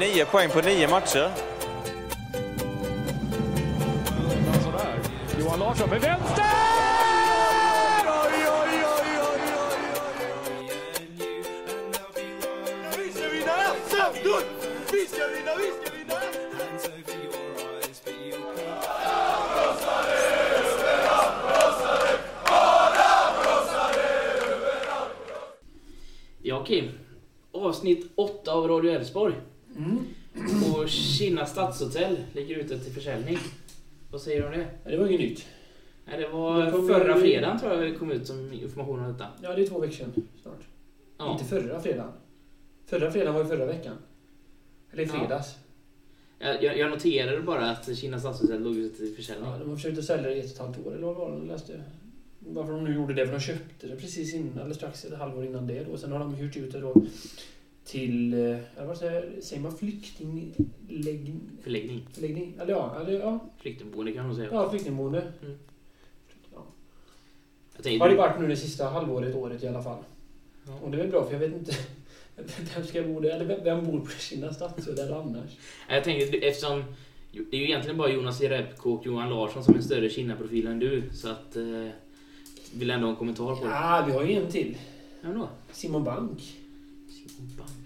nio poäng på nio matcher. Johan Larsson med vänster! Stadshotell ligger ute till försäljning. Vad säger du om det? Ja, det var inget nytt. Nej, det var Det förra fredagen tror jag det kom ut som information om detta. Ja, det är två veckor sedan snart. Ja. Inte förra fredagen. Förra fredagen var ju förra veckan. Eller i Ja. fredags. Jag, jag jag noterade bara att Kinna stadshotell låg ute till försäljning. Ja, de har försökt sälja det i ett och ett halvt år eller vad var det läste? Varför de nu gjorde det? För de köpte det precis innan, eller strax ett halvår innan det då. Sen har de hyrt ut det då till, eh, eller vad säger, säger man flyktingläggning? Förläggning. Förläggning? Eller ja, eller ja, Flyktingboende kan man säga. ja flyktingboende. Mm. Ja. Har det varit nu det sista halvåret, året i alla fall. Ja. Och det är väl bra för jag vet inte vem ska bo där, eller vem- bor på Kina stadshotell annars? Jag tänkte eftersom det är ju egentligen bara Jonas Jerebko och Johan Larsson som är en större Kinna-profil än du. Så att... Eh, vill ändå ha en kommentar på det. Ja, vi har ju en till. Vem då? Simon Bank. Simon Bank.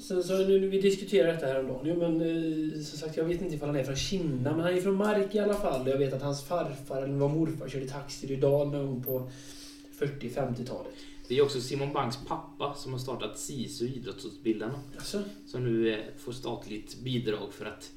Sen så nu, vi diskuterar detta häromdagen. Jo, men eh, som sagt, jag vet inte ifall han är från Kina, men han är från Mark i alla fall. Jag vet att hans farfar, eller var morfar, körde taxi i gång på 40-50-talet. Det är också Simon Banks pappa som har startat SISU Idrottsutbildarna. Alltså, Som nu eh, får statligt bidrag för att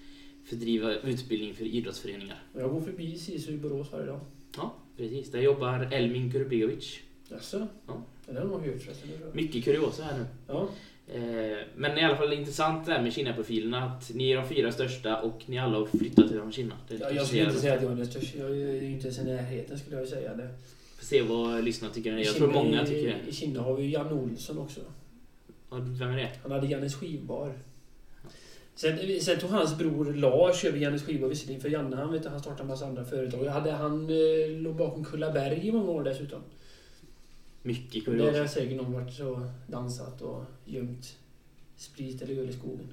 fördriva utbildning för idrottsföreningar. jag går förbi SISU i Borås varje dag. Ja, precis. Där jobbar Elmin Kurubegovic. Alltså, Ja. den har man hört förresten. det jag. Mycket kuriosa här nu. Ja. Eh, Men i alla fall intressant det här med Kina-profilerna. Att ni är de fyra största och ni alla har flyttat till Kina. Det Ja, jag skulle inte säga att jag är den största. Jag är inte ens i närheten skulle jag säga. Det. Får se vad lyssnarna tycker. Jag tror Kina- många tycker det. I Kina har vi ju Janne Olsson också. Ja, Vem är det? Han hade Jannes skivbar. Sen, sen tog hans bror Lars över Jannes skivbar visserligen. För Janne han, vet, han startade en massa andra företag. Hade, han eh, låg bakom Kullaberg i många år dessutom. Mycket Och där har kuriosa. säkert någon varit så dansat och gömt sprit eller öl i skogen.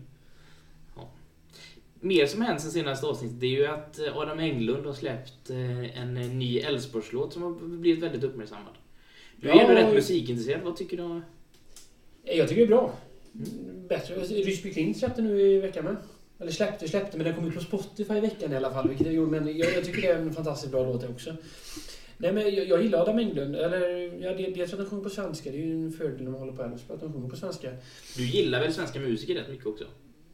Mer som hänt sen senaste avsnittet det är ju att eh, Adam Englund har släppt eh, en eh, ny Älvsborgslåt som har blivit väldigt uppmärksammad. Du är Ja, ändå rätt och- musikintresserad. Vad tycker du? om- Jag tycker det är bra. Bättre. Ryssby Klint släppte nu i veckan med. Eller släppte släppte, men den kom ut på Spotify i veckan i alla fall. Vilket jag gjorde, men jag, jag tycker det är en fantastiskt bra låt också. Nej men jag, jag gillar Adam Englund. Eller, ja, det- dels att han sjunger på svenska. Det är ju en fördel när man håller på Älvsborg, att de sjunger på svenska. Du gillar väl svenska musiker rätt mycket också?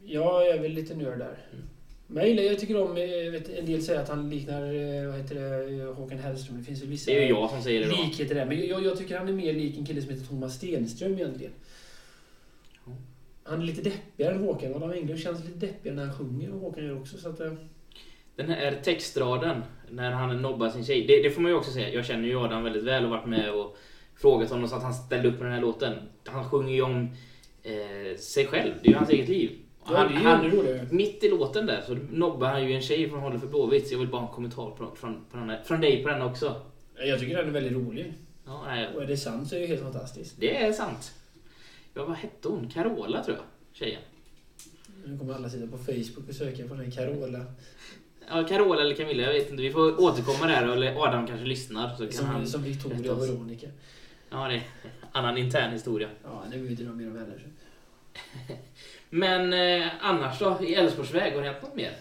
Jag är väl lite nörd där. Mm. Men jag gillar, jag tycker om, eh, vet, en del säger att han liknar, eh, vad heter det, Håkan Hellström. Det finns ju vissa Det är ju jag som säger det då. likheter där. Men jag, jag tycker han är mer lik en kille som heter Thomas Stenström egentligen. Ja. Han är lite deppigare än Håkan. Adam Englund känns lite deppigare när han sjunger och Håkan gör också. Så att, eh, Den här textraden, när han nobbar sin tjej. Det, det får man ju också säga. Jag känner ju Adam väldigt väl och varit med och frågat honom så att han ställde upp på den här låten. Han sjunger ju om eh, sig själv. Det är ju hans eget liv. ja, Han, det han, mitt i låten där så nobbar han ju en tjej från Håller för Blåvitt. Så jag vill bara ha en kommentar på, från, på den här, från dig på den också. Jag tycker den är väldigt rolig. Ja, nej, Och är det sant så är det helt fantastiskt. det är sant. Ja, vad hette hon? Carola tror jag. Tjejen. Nu kommer alla sitta på Facebook och söka på den här Carola. Ja, Carola eller Camilla, jag vet inte. Vi får återkomma där. Eller Adam kanske lyssnar. Så kan Som, han... som Victoria och. Veronica. Ja, det är annan intern historia. Ja, nu vet de mer om vänner. Men eh, annars då? I Älvsborgsväg, har det hänt något mer?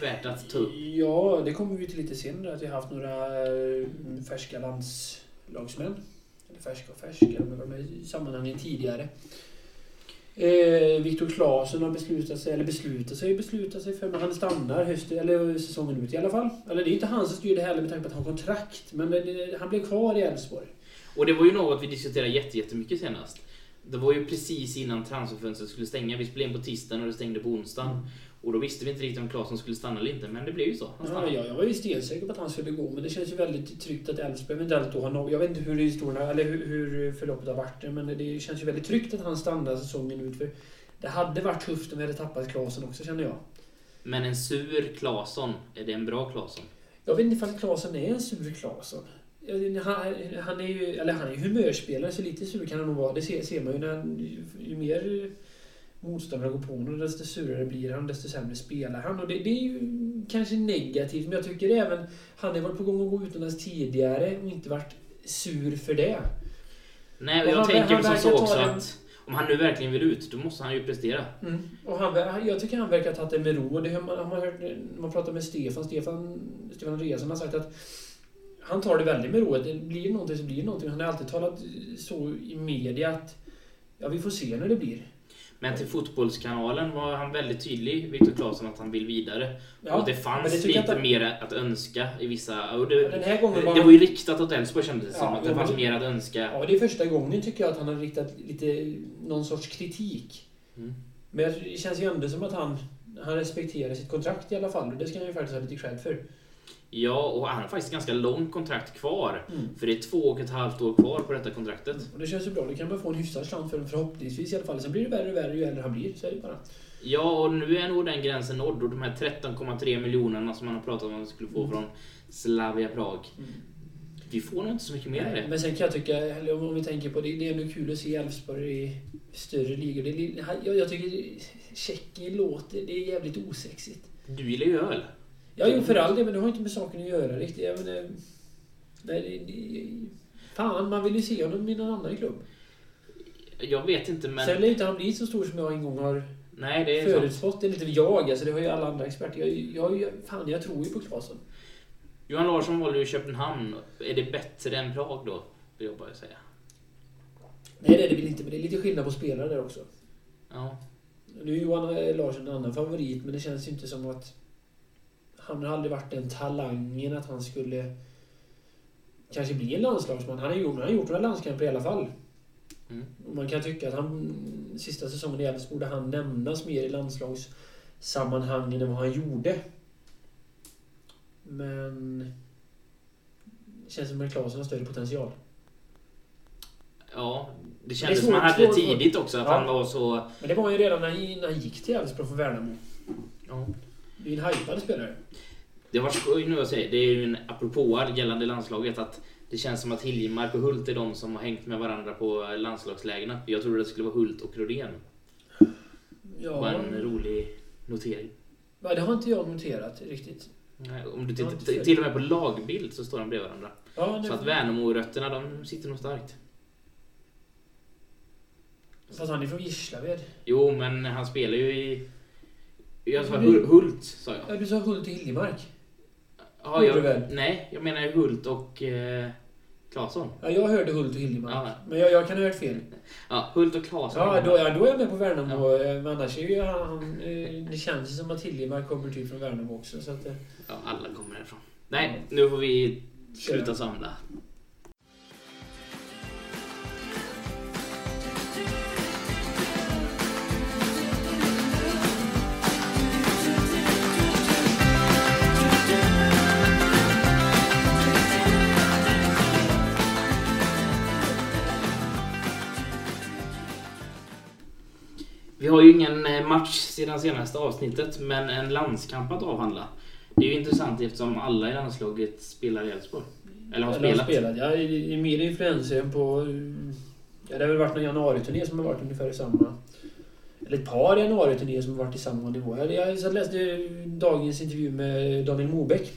Värt att ta upp? Ja, det kommer vi till lite senare. Att vi har haft några eh, färska landslagsmän. Eller färska och färska, de har varit med i sammanhangen tidigare. Eh, Viktor Claesson har beslutat sig, eller beslutat sig, beslutat sig för, men han stannar hösten, eller säsongen ut i alla fall. Eller det är inte han som styr det heller med tanke på att han har kontrakt. Men det, det, eh, han blev kvar i Elfsborg. Och det var ju något vi diskuterade jättemycket senast. Det var ju precis innan transferfönstret skulle stänga. Vi spelade in på tisdagen och det stängde på onsdagen. Och då visste vi inte riktigt om Claesson skulle stanna eller inte, men det blev ju så. Han Ja, stannade. jag, jag var ju stensäker på att han skulle gå, men det känns ju väldigt tryggt att Elfsborg eventuellt då har no Jag vet inte hur historierna, eller hur, hur förloppet har varit, men det känns ju väldigt tryggt att han stannar säsongen ut. För det hade varit tufft om vi hade tappat Klasen också, känner jag. Men en sur Claesson, är det en bra Claesson? Jag vet inte ifall Klasen är en sur Klasen. Han, han är ju, eller han är ju humörspelare, så lite sur kan han nog vara. Det ser, ser man ju när han, ju mer motståndarna går på honom, desto surare blir han, desto sämre spelar han. Och det, det är ju kanske negativt, men jag tycker även... Han har varit på gång att gå utomlands tidigare och inte varit sur för det. Nej, och jag han- tänker han som verkar så också den- att om han nu verkligen vill ut, då måste han ju prestera. Mm. Och han, han- jag tycker han verkar ha tagit det med ro. Det har man, man hört man pratar med Stefan. Stefan, Stefan Andreasson har sagt att han tar det väldigt med ro. Det blir någonting så blir det någonting. Han har alltid talat så i media att ja, vi får se när det blir. Men till Fotbollskanalen var han väldigt tydlig, Viktor Claesson, att han vill vidare. Ja, och det fanns det lite inte- mer att önska i vissa... Och det, Den här gången det, var det var ju riktat åt Elfsborg kändes det som. Ja, Att det fanns men- mer att önska. Ja, det är första gången tycker jag att han har riktat lite någon sorts kritik. Mm. Men det känns ju ändå som att han, han respekterar sitt kontrakt i alla fall. Och det ska han ju faktiskt ha lite cred för. Ja, och han har faktiskt ganska långt kontrakt kvar. Mm. För det är två och ett halvt år kvar på detta kontraktet. Och det känns ju bra. Det kan man få en hyfsad slant för förhoppningsvis i alla fall. Sen blir det värre och värre ju äldre han blir. Så är det bara. Ja, och nu är nog den gränsen nådd. Och de här 13,3 miljonerna som man har pratat om att man skulle få från Slavia Prag. Vi får nog inte så mycket mer Nej, det. Men sen kan jag tycka, eller om vi tänker på det, det är ändå kul att se Elfsborg i större ligor. Det, jag, jag tycker Tjeckien låter, det är jävligt osexigt. Du gillar ju öl. Ja, jo för all del, men det har inte med saken att göra riktigt. Jag menar, nej, fan, man vill ju se honom i någon annan klubb. Jag vet inte, men... Sen lär inte han bli så stor som jag en gång har Nej, det är förutspått. Det är inte jag, alltså det har ju alla andra experter. Jag, jag, jag, fan, jag tror ju på Claesson. Johan Larsson valde ju Köpenhamn. Är det bättre än Prag då? Vill jag bara säga. Nej, det är det väl inte, men det är lite skillnad på spelare där också. Ja. Nu är Johan Larsson en annan favorit, men det känns ju inte som att... Han har aldrig varit den talangen att han skulle kanske bli en landslagsman. Han har gjort, han har gjort några landskamper i alla fall. Mm. Man kan tycka att han, sista säsongen i Elfsborg borde han nämnas mer i landslagssammanhangen än vad han gjorde. Men... Det känns som att Klasen har större potential. Ja, det kändes som svårt- han hade det tidigt också. Att Ja. han var så... Men det var ju redan när han, när han gick till Elfsborg från Värnamo. Ja. Det är en hajpad spelare. Det var skoj nu att säga. Det är ju en apropå gällande landslaget att det känns som att Hiljemark och Hult är de som har hängt med varandra på landslagslägena. Jag trodde det skulle vara Hult och Rodén. Ja, en rolig notering. Nej, det har inte jag noterat riktigt. Nej, Om du tittar, till och med på lagbild så står de bredvid varandra. Ja, Så att Värnamo-rötterna, de sitter nog starkt. Fast han är från Gislaved. Jo, men han spelar ju i... Jag sa Hul- du- Hult, sa jag. Ja, du sa Hult i Hiljemark. Ja, jag väl? nej, jag menar Hult och eh, Claesson. Ja, jag hörde Hult och Hiljemark. Ja. Men jag, jag kan ha hört fel. Ja, Hult och Claesson. Ja, då, ja, då är jag med på Värnamo. eh, Men annars är ju han... eh, Det känns ju som att Hiljemark kommer typ från Värnamo också. Så att, eh, Ja, alla kommer härifrån. Nej, nu får vi sluta samla. Vi har ju ingen eh, match sedan senaste avsnittet, men en landskamp att avhandla. Det är ju intressant eftersom alla i landslaget spelar i Elfsborg. Eller har eller spelat. spelat. Ja, i, i mer influenser än på... Ja, det har väl varit någon januariturné som har varit ungefär i samma... Eller ett par januariturnéer som har varit i samma nivå. Jag, läste dagens intervju med Daniel Mobeck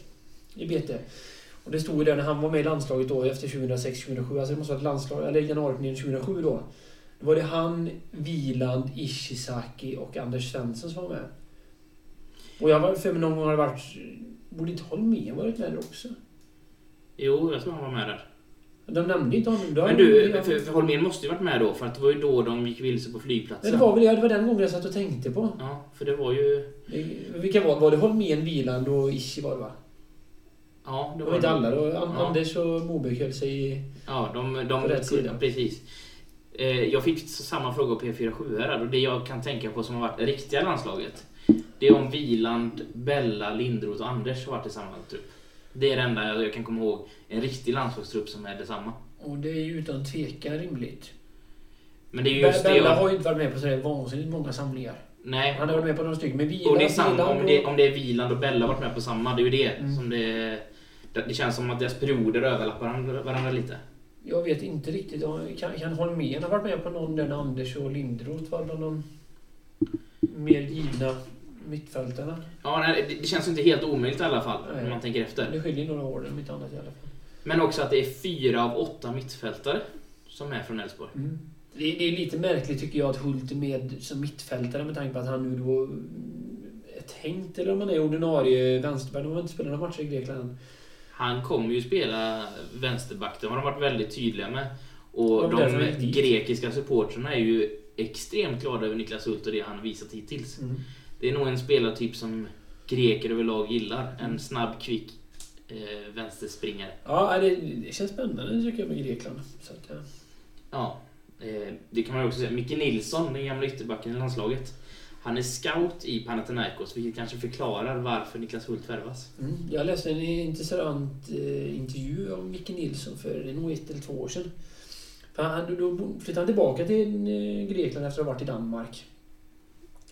i BT. Och det stod ju där när han var med i landslaget då efter 2006-2007. Alltså det måste ha varit landslag, eller januariturnén 2007 då. Var det han, Wieland, Ishizaki och Anders Svensson som var med. Och jag var för mig någon gång har det varit... Borde inte Holmén varit med där också? Jo, jag tror han var med där. De nämnde inte honom. Men du, för, för Holmén måste ju varit med då, för att det var ju då de gick vilse på flygplatsen. det var väl det var den gången jag satt och tänkte på. Ja, för det var ju... Vilka var Var det Holmén, Wieland och Ishi var det va? Ja, det Det var var inte de. alla då. Ja. Anders och Moberg höll sig i... Ja, de... de På rätt sida. Precis. Eh, Jag fick samma fråga på P47 här och det jag kan tänka på som har varit det riktiga landslaget. Det är om Wieland, Bella, Lindroth och Anders har varit i samma trupp. Det är det enda jag kan komma ihåg. En riktig landslagstrupp som är detsamma. Och det är ju utan tvekan rimligt. Men det är just det Bella jag... har ju inte varit med på sådär vansinnigt många samlingar. Nej, Han har varit med på några stycken. Men Wieland... Och det är samma, Wieland om och- det, om det är Wieland och Bella har varit med på samma, det är ju det Mm. som det... Det det känns som att deras perioder överlappar varandra lite. Jag vet inte riktigt. Kan, kan Holmén ha varit med på någon där Anders och Lindroth var bland de... mer givna mittfältarna. Ja, nej, det, det känns inte helt omöjligt i alla fall, Nej. om man tänker efter. Det skiljer några år, om inte annat i alla fall. Men också att det är fyra av åtta mittfältare som är från Elfsborg. Det, är, det är lite märkligt tycker jag att Hult är med som mittfältare med tanke på att han nu då är tänkt, eller om han är ordinarie vänsterback. De har inte spelat några matcher i Grekland än. Han kommer ju spela vänsterback, det har de varit väldigt tydliga med. Och de grekiska supportrarna är ju extremt glada över Niklas Hult och det han har visat hittills. Det är nog en spelartyp som greker överlag gillar. Mm. En snabb, kvick eh, vänsterspringare. Ja, det, det känns spännande tycker jag med Grekland. Så att, ja. Ja, eh, det kan man också säga. Micke Nilsson, den gamla ytterbacken i landslaget. Han är scout i Panathinaikos, vilket kanske förklarar varför Niklas Hult värvas. Mm. Jag läste en intressant eh, intervju av Micke Nilsson för det är nog ett eller två år sedan. För han, då flyttade han tillbaka till eh, Grekland efter att ha varit i Danmark.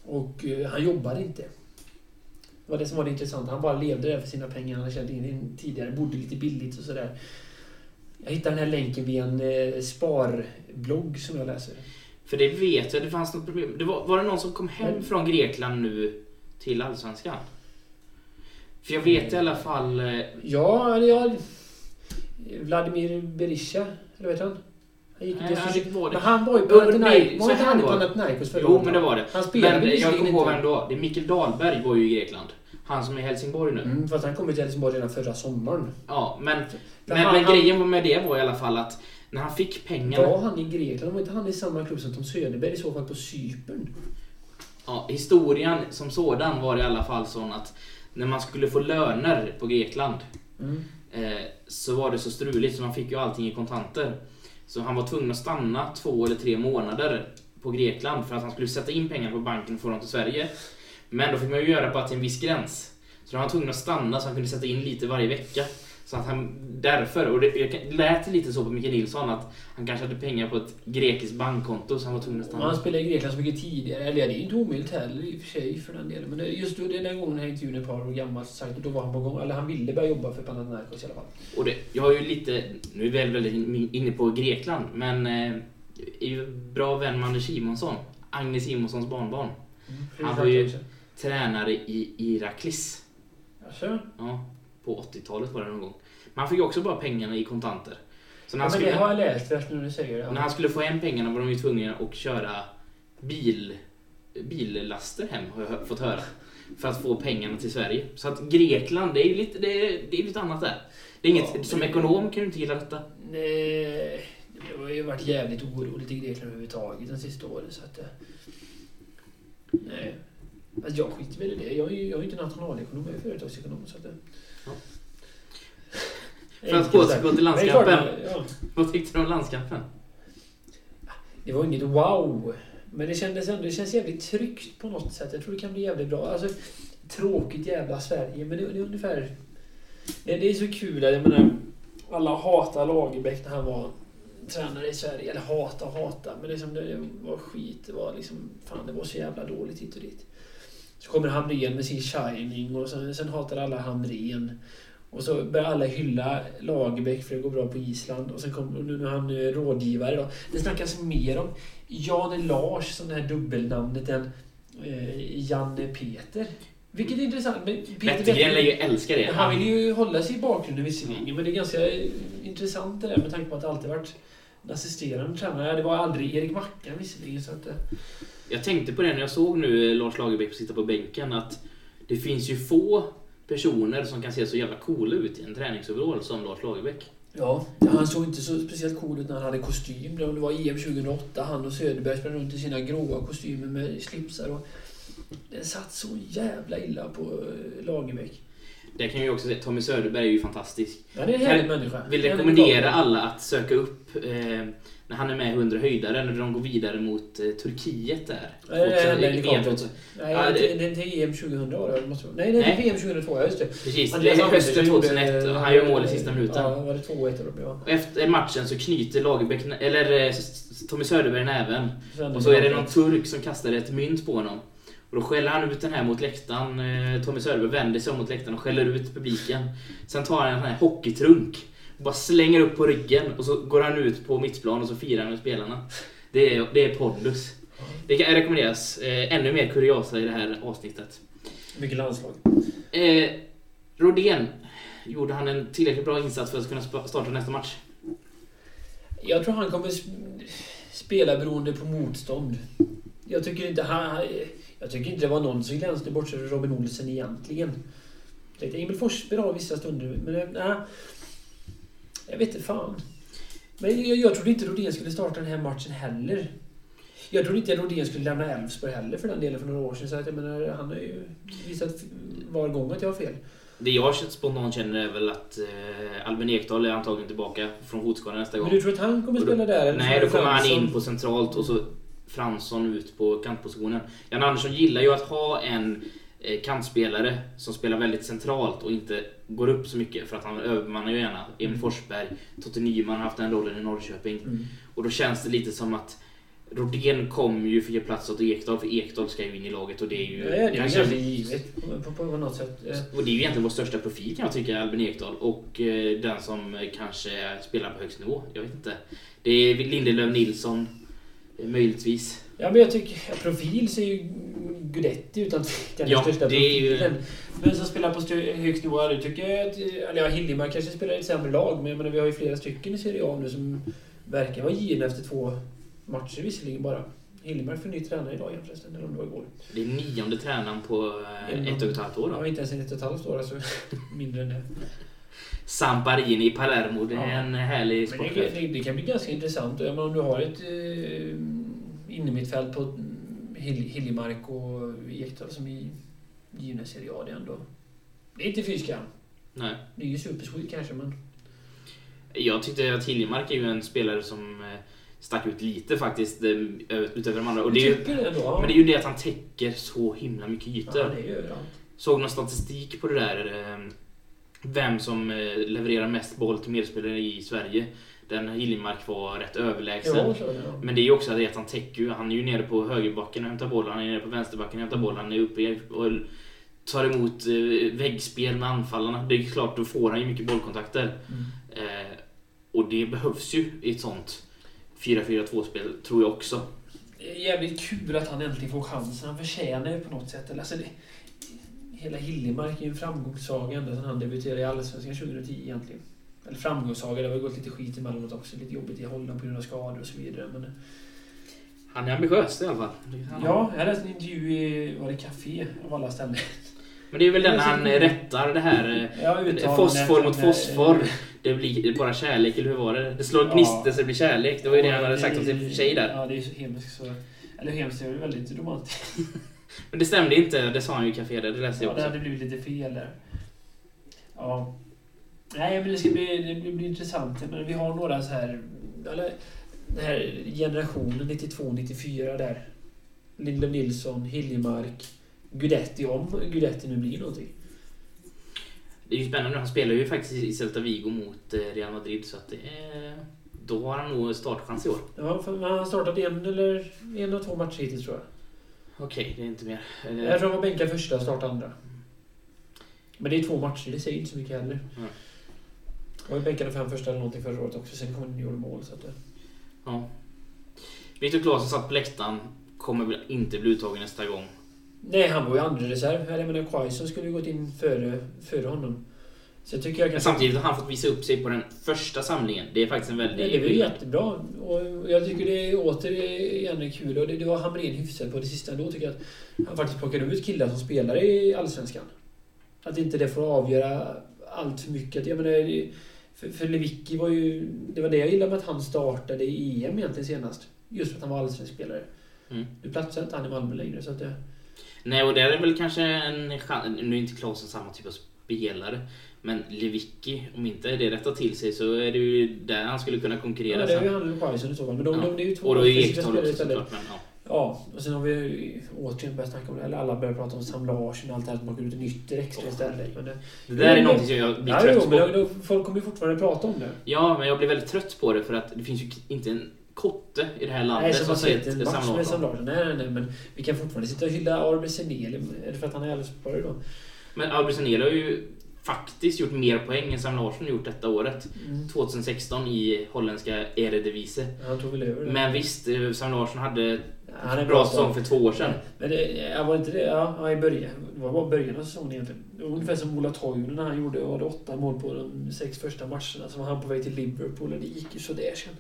Och eh, han jobbade inte. Det var det som var det intressanta. Han bara levde där för sina pengar. Han hade in in tidigare, bodde lite billigt och sådär. Jag hittade den här länken via en eh, sparblogg som jag läser. För det vet jag, det fanns något problem. Det var, var det någon som kom hem Mm. från Grekland nu till Allsvenskan? För jag vet i alla fall... eh, Ja, eller ja... Vladimir Berisha, eller heter han? Han gick Nej, så var det. Men han var ju nej, Panathinaikos. Var inte han i var. Panathinaikos förra Jo, men det var det. Han spelade Men jag kommer på inte. vem. Det är Mikael Dahlberg var ju i Grekland. Han som är i Helsingborg nu. Mm, fast han kom till Helsingborg redan förra sommaren. Ja, men, men, han- men grejen med det var i alla fall att när han fick pengarna... Var han i Grekland? Var inte han i samma klubb som Tom Söderberg i så fall på Cypern? Ja, historien som sådan var i alla fall sån att när man skulle få löner på Grekland Mm. eh, så var det så struligt så man fick ju allting i kontanter. Så han var tvungen att stanna två eller tre månader på Grekland för att han skulle sätta in pengar på banken och få dem till Sverige. Men då fick man ju göra bara till en viss gräns. Så då var han tvungen att stanna så han kunde sätta in lite varje vecka. Så att han därför, och det, jag lät lite så på Micke Nilsson att han kanske hade pengar på ett grekiskt bankkonto så han var tvungen att stanna. han spelade i Grekland så mycket tidigare. Eller ja, det är inte omöjligt heller i och för sig för den delen. Men det, just då, den gången här intervjun ett par år gammal. så Sagt, då var han på gång. Eller han ville börja jobba för Panathinaikos i alla fall. Och det, jag har ju lite, nu är vi väl väldigt in- inne på Grekland, men eh, är ju bra vän med Anders Simonsson. Agnes Simonssons barnbarn. Han var ju- Tränare i Iraklis. Alltså, Ja, på 80-talet var det någon gång. Men han fick också bara pengarna i kontanter. Så när ja, han, men det skulle, har jag läst nu när du säger det. när han skulle få hem pengarna var de ju tvungna att köra bil, billaster hem, har jag fått höra. För att få pengarna till Sverige. Så att Grekland, det är ju lite, det är, det är lite annat där. Det är inget, Ja, som ekonom kan du inte gilla detta. Nej, det har ju varit jävligt oroligt i Grekland överhuvudtaget de sista åren. Så att, eh, nej. Alltså, jag skiter väl i det. Jag är ju jag är ju inte nationalekonom, jag är företagsekonom. Så att, För att återgå till landskampen. Vad tyckte du om landskampen? det var inget wow. Men det kändes ändå, det känns jävligt tryggt på något sätt. Jag tror det kan bli jävligt bra. Alltså, tråkigt jävla Sverige, men det, det är ungefär... Det, det är så kul, jag menar, alla hatar Lagerbäck när han var tränare i Sverige. Eller hata hata, men liksom det, det var skit. Det var liksom, fan det var så jävla dåligt hit och dit. Så kommer Hamrén med sin shining och sen, sen hatar alla Hamrén. Och så börjar alla hylla Lagerbäck för det går bra på Island. Och sen kommer nu är han eh, rådgivare då. Det snackas mer om Jan Lars som det här dubbelnamnet än eh, Janne Peter. Vilket är intressant. Men Peter Wettergren lär ju älska det. han vill ju hålla sig i bakgrunden visserligen, men det är ganska eh, intressant det där med tanke på att det alltid varit assisterande tränare. Det var aldrig Erik Mackan visserligen. Så att, eh, Jag tänkte på det när jag såg nu eh, Lars Lagerbäck sitta på bänken att det finns ju få personer som kan se så jävla coola ut i en träningsoverall som Lars Lagerbäck. ja, han såg inte så speciellt cool ut när han hade kostym. Det var EM 2008. Han och Söderberg sprang runt i sina gråa kostymer med slipsar. Och den satt så jävla illa på eh, Lagerbäck. Det kan jag också säga, Tommy Söderberg är ju fantastisk. Han är en härlig människa. Vill En rekommendera alla att söka upp eh, när han är med i 100 höjdare, när de går vidare mot eh, Turkiet där. Nej, det är VM. klart. Nej, Ja, det- det, det, det är EM 2000 var det. Måste vara. Nej, nej, det är. VM 2002. Ja, just det. Precis, det är hösten gjorde- 2001 och han gör mål i sista minuten. Ja, var det 2-1 eller vad det var? Och efter matchen så knyter Lagerbäck, eller eh, Tommy Söderberg näven. Och så är det någon turk som kastar ett mynt på honom. Och då skäller han ut den här mot läktaren. Eh, Tommy Söderberg vänder sig om mot läktaren och skäller ut publiken. Sen tar han en sån här hockeytrunk. Bara slänger upp på ryggen och så går han ut på mittplan och så firar han med spelarna. Det är, det är pondus. Det kan rekommenderas. Eh, ännu mer kuriosa i det här avsnittet. Mycket landslag. Eh, Rodén, gjorde han en tillräckligt bra insats för att kunna starta nästa match? Jag tror han kommer sp- spela beroende på motstånd. Jag tycker inte han... Jag tycker inte det var någon som glänste bortsett från Robin Olsen egentligen. Jag tänkte Emil Forsberg har vissa stunder, men eh, nej. Jag vet inte fan. Men jag, jag trodde inte Rodén skulle starta den här matchen heller. Jag trodde inte Rodén skulle lämna Elfsborg heller för den delen för några år sedan. Så att jag menar, han har ju visat var gång att jag har fel. Det jag spontant känner är väl att eh, Albin Ekdal är antagligen tillbaka från fotskada nästa gång. Men du tror att han kommer då- spela där? eller Nej, då kommer han in på centralt och så Fransson ut på kantpositionen. Jan Andersson gillar ju att ha en kantspelare som spelar väldigt centralt och inte går upp så mycket för att han övermannar ju gärna Emil Mm. Forsberg, Totte Nyman har haft den rollen i Norrköping. Mm. Och då känns det lite som att Rodén kommer ju för att ge plats åt Ekdal för Ekdal ska ju in i laget och det är ju... Ja, det är ganska givet på, på, på något sätt. Eh, och det är ju egentligen vår största profil kan jag tycka, Albin Ekdal. Och eh, den som eh, kanske spelar på högst nivå. Jag vet inte. Det är Lindelöf Nilsson, eh, möjligtvis. Ja, men jag tycker profil ser ju Gudetti utan tvekan Ja, den största det är ju- profilen. Men som spelar på högst nivå, det tycker jag att... Eller ja, Hiljemark kanske spelar i ett sämre lag, men jag menar, vi har ju flera stycken i Serie A nu som verkar vara givna efter två matcher visserligen bara. Hiljemark får ny tränare idag igen förresten, eller om det var igår. Det är nionde tränaren på eh, Mm. ett och ett halvt år. Ja, Då. inte ens en ett och ett halvt år, alltså mindre än det. Samparini i Palermo, det är Ja. en härlig Men det, sportchef. det, det kan bli ganska intressant. Jag menar, om du har ett eh, innermittfält på Hil- Hiljemark och Ekdal som i givna Serie A, det är ändå... Det är inte fy skam. Nej. Det är ju supersweet kanske, men... Jag tyckte att Hiljemark är ju en spelare som eh, stack ut lite faktiskt eh, utöver de andra. Och det är, ju- det. Ja. men det är ju det att han täcker så himla mycket ytor. Ja, det är ju överallt. Såg någon statistik på det där. eh, Vem som levererar mest boll till medspelare i Sverige. Den Hiljemark var rätt överlägsen. Ja. Men det är ju också det att han täcker ju. Han är ju nere på högerbacken och hämtar bollen. Han är nere på vänsterbacken och hämtar bollen. Han är uppe och tar emot eh, väggspel med anfallarna. Det är klart, då får han ju mycket bollkontakter. Mm. Eh, och det behövs ju i ett sånt 4-4-2-spel, tror jag också. Det är jävligt kul att han äntligen får chansen. Han förtjänar ju på något sätt. Alltså det, hela Hiljemark är ju en framgångssaga ända sedan han debuterade i Allsvenskan 2010 egentligen. Eller framgångssaga, det har gått lite skit emellanåt också. Lite jobbigt i Holland på grund av skador och så vidare. Men, Han är ambitiös i alla fall. Ja, jag läste en intervju i, var det Café av alla ställen. Men det är väl den han rättar det här. eh, Ja, Fosfor mot eh, fosfor. Det blir bara kärlek, eller hur var det? Det slår Ja. gnistor så det blir kärlek. Det var ju det han hade sagt om sin tjej där. Ja, det är så hemskt så... Eller hemskt, det är väl väldigt romantiskt. Men det stämde inte, det sa han ju i Café där. Det läste jag Ja, det också. hade blivit lite fel där. Ja. Nej, men det ska bli, det blir, blir intressant. Men vi har några så här... Eller, den här generationen 92-94 där. Lindelöf Nilsson, Hiljemark, Gudetti, om Gudetti nu blir någonting. Det är ju spännande. Han spelar ju faktiskt i Celta Vigo mot eh, Real Madrid. Så att det är... Då har han nog startchans i år. Ja, för han har startat en eller en och två matcher hittills tror jag. Okej, det är inte mer. Jag tror han var bänkad första och startade andra. Men det är två matcher, det säger inte så mycket heller. Nej. Han var bänkad de fem första eller någonting förra året också. Sen kom han och gjorde mål. Så att det... Ja. Viktor Claesson satt på läktaren. Kommer väl inte bli uttagen nästa gång. Nej, han var ju andra reserv. Jag menar, Quaison skulle ju gått in före, före honom. Så jag tycker jag Men kan... samtidigt har han fått visa upp sig på den första samlingen. Det är faktiskt en väldigt... Nej, det var ju jättebra. Och jag tycker det är återigen är kul. Och det, det var Hamrén hyfsad på det sista ändå. tycker jag att han faktiskt plockade ut killar som spelar i Allsvenskan. Att inte det får avgöra allt för mycket. Jag menar, det- för, för Lewicki var ju... Det var det jag gillade med att han startade i EM egentligen senast. Just för att han var allsvensk spelare. Mm. Nu platsar inte han i Malmö längre. Så att det, Nej, och där är väl kanske en chans... Nu är inte Claesson samma typ av spelare. Men Lewicki, om inte det rättar till sig så är det ju där han skulle kunna konkurrera ja, det är ju han och Quaison i så fall. Men de, Ja. de, det är ju två Och då är Ekdal också såklart. Men, ja. Ja, och sen har vi återigen börjat snacka om det. Eller alla börjar prata om Sam Larsson och allt det här. Man går ut en ytter extra istället. Men det, Det där är någonting som jag blir trött på. då, folk kommer ju fortfarande prata om det. Ja, men jag blir väldigt trött på det för att det finns ju inte en kotte i det här Nej, landet som som har säger sett en match med Sam Larsson. Larsson. Nej, nej, nej, men vi kan fortfarande sitta och hylla Arbe Seneli. Är det för att han är Elfsborg då? Men Albert Sanel har ju faktiskt gjort mer poäng än Sam Larsson gjort detta året. Mm. 2016 i holländska Eredivisie. Men visst, eh, Sam Larsson hade Han är Bra säsong för två år sedan. Men det, ja, var inte det? Ja, i början. Det var bara början av säsongen egentligen. Ungefär som Ola Toivonen när han gjorde var det åtta mål på de sex första matcherna. Så var han på väg till Liverpool och det gick ju sådär sen.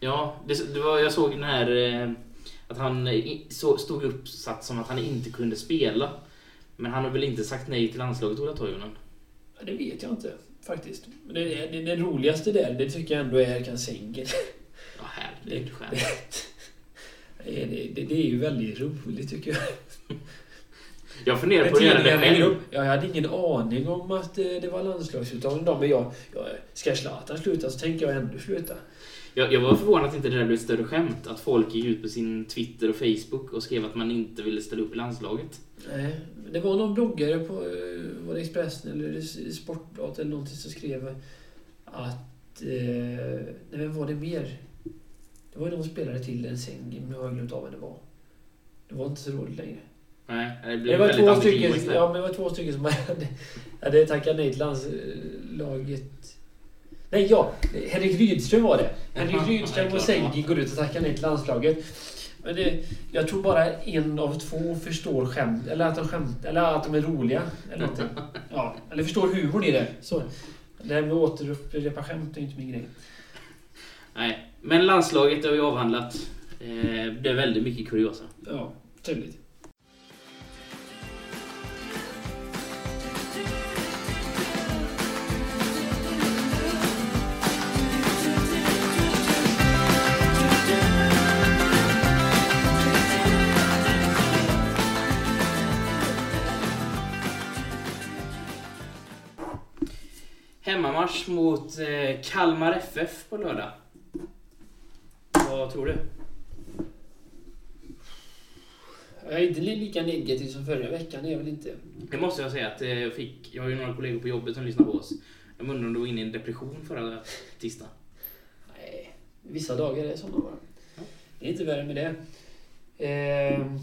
Ja, det, det var, jag såg den här eh, att han så, stod uppsatt som att han inte kunde spela. Men han har väl inte sagt nej till landslaget, Ola Toivonen? Ja, det vet jag inte faktiskt. Men det, det, det, det roligaste där, det tycker jag ändå är Erkan Sengel. Ja, herregud. Skämt. Det, det, det, är ju väldigt roligt tycker jag. Jag funderar på att göra det själv. Jag hade ingen aning om att eh, det var landslagsuttagning då, men jag, jag, ska Zlatan sluta så tänker jag ändå sluta. Jag, jag var förvånad att inte det där blev ett större skämt. Att folk gick ut på sin Twitter och Facebook och skrev att man inte ville ställa upp i landslaget. Nej, det var någon bloggare på eh, var det Expressen eller Sportbladet eller någonting som skrev att... Eh, nej, vem var det mer? Det var ju någon spelare till en säng, men jag har glömt av vem det var. Det var inte så roligt längre. Nej, det blev Det var, väldigt två stycken, ja, men det var två stycken som hade, hade tackat nej till landslaget. Nej, ja. Henrik Rydström var det. Henrik Rydström och Sengi går ut och tackar nej till landslaget. Men det, jag tror bara en av två förstår skämt, eller att de skämt, eller att de är roliga. Eller någonting. Ja, eller förstår humorn i det. Så. Det här med att återupprepa skämt är inte min grej. Nej, men landslaget har vi avhandlat. Eh, det är väldigt mycket kuriosa. Ja, trevligt. Hemmamatch mot eh, Kalmar FF på lördag. Vad tror du? Jag är inte li- lika negativ som förra veckan, det är jag väl inte. Det måste jag säga att eh, jag fick. Jag har ju några kollegor på jobbet som lyssnar på oss. Jag undrar om du var inne i en depression förra tisdagen. Nej, vissa dagar är sådana bara. Ja. Det är inte värre med det. Ehm.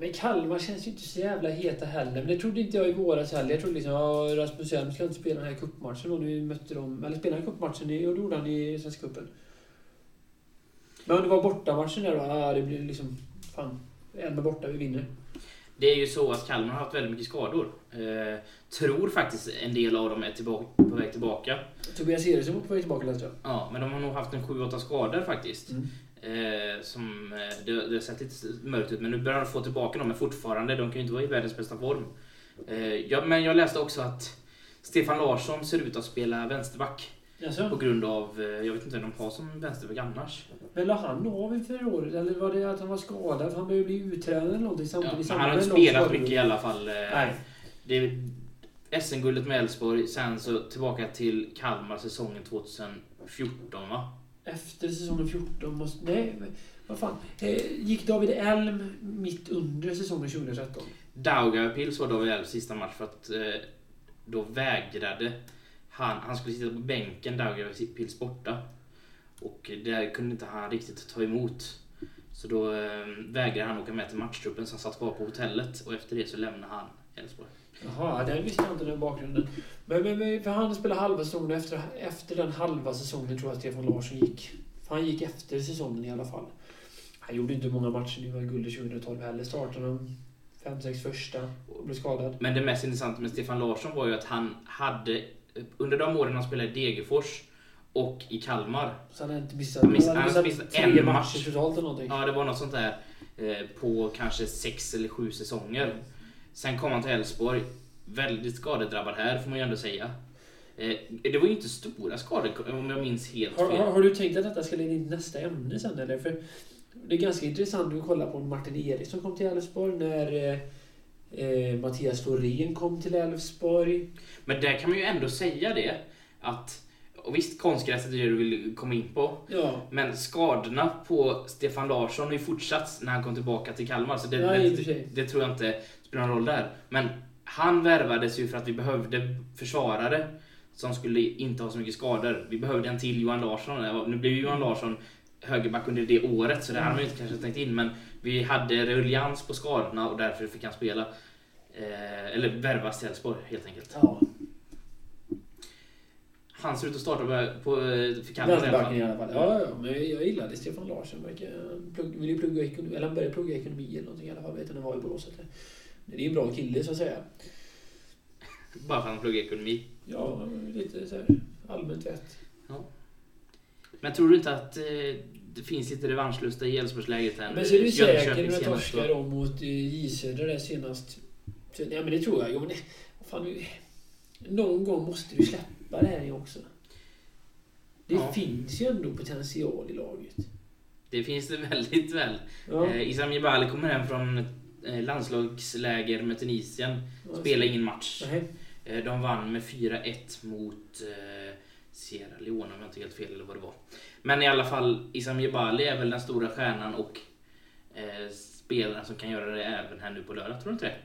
Men Kalmar känns ju inte så jävla heta heller. Men det trodde inte jag i våras heller. Jag trodde liksom att Rasmus Elm skulle inte spela den här cupmatchen när vi mötte dem. Eller spela cupmatchen, i- och det gjorde han i Svenska cupen. Men om det var bortamatchen där då? Ja, det blir liksom... Fan. Elm borta, vi vinner. Det är ju så att Kalmar har haft väldigt mycket skador. Eh, tror faktiskt en del av dem är tillbaka, på väg tillbaka. Tobias Eriksson var på väg tillbaka läste jag. Ja, men de har nog haft en 7-8 skador faktiskt. Mm. Eh, som, eh, det, det har sett lite mörkt ut, men nu börjar de få tillbaka dem, men fortfarande, de kan ju inte vara i världens bästa form. Eh, ja, men jag läste också att Stefan Larsson ser ut att spela vänsterback på Jaså? grund av, eh, jag vet inte vem de har som vänsterback annars. Men la han av inför året? Eller var det att han var skadad? Han behövde bli uttränad eller någonting Ja, samtidigt? men han har inte spelat mycket i alla fall. eh, Nej. Det är SM-guldet med Elfsborg, sen så tillbaka till Kalmar säsongen 2014 va? Efter säsongen 14 måste... Nej, vad fan. Eh, gick David Elm mitt under säsongen 2013? Daugavpils var David Elms sista match för att eh, då vägrade han, han skulle sitta på bänken Daugavpils borta. Och det kunde inte han riktigt ta emot. Så då eh, vägrade han åka med till matchtruppen så han satt kvar på hotellet och efter det så lämnade han Elfsborg. Jaha, den visste jag inte den bakgrunden. Men, men, men för han spelade halva säsongen efter, efter den halva säsongen tror jag Stefan Larsson gick. För han gick efter säsongen i alla fall. Han gjorde inte många matcher i guldet 2012 heller. Startade de fem, sex första och blev skadad. Men det mest intressanta med Stefan Larsson var ju att han hade under de åren han spelade i Degerfors och i Kalmar. Så han hade inte missat, Han miss- han missat missat tre en matcher match. totalt eller någonting. Ja, det var något sånt där eh, på kanske sex eller sju säsonger. Sen kom han till Elfsborg. Väldigt skadedrabbad här får man ju ändå säga. Eh, det var ju inte stora skador om jag minns helt fel. har, har du tänkt att detta ska leda in nästa ämne sen eller? För det är ganska intressant att kolla på Martin Eriksson kom till Elfsborg när eh, eh, Mattias Florén kom till Elfsborg. Men där kan man ju ändå säga det att och visst, konstgräset är det du vill komma in på. Ja, Men skadorna på Stefan Larsson har ju fortsatt när han kom tillbaka till Kalmar. Så det, för det, sig. det tror jag inte spelar någon roll där. Men han värvades ju för att vi behövde försvarare som skulle inte ha så mycket skador. Vi behövde en till Johan Larsson. Nu blev ju Johan Larsson högerback under det året så det hade man ju inte kanske tänkt in. Men vi hade ruljans på skadorna och därför fick han spela. Eh, eller värvas till Elfsborg helt enkelt. ja. Han ser ut att starta på, på eh, Kalmar i alla fall. Ja, ja, men jag gillade Stefan Larsson. Han plugg, vill ju plugga ekonomi, eller han började plugga ekonomi eller någonting i alla fall. Vet inte, han var i Borås. eller- Det är en bra kille så att säga. Bara för att han pluggar ekonomi. Ja, lite så här allmänt vett. Men tror du inte att eh, det finns lite revanschlusta i Elfsborgsläget här? Men så är du säker när torskar dem mot eh, J Södra där senast? Så, Ja, men det tror jag. Jo, men det, fan, någon gång måste du släppa det här också. Det Ja. finns ju ändå potential i laget. Det finns det väldigt väl. Ja. Eh, Isam Jebali kommer hem från landslagsläger med Tunisien. Spelar ingen match. Eh, De vann med 4-1 mot eh, Sierra Leone om jag inte helt fel eller vad det var. Men i alla fall, Isam Jebali är väl den stora stjärnan och eh, spelaren som kan göra det även här nu på lördag. Tror du inte det?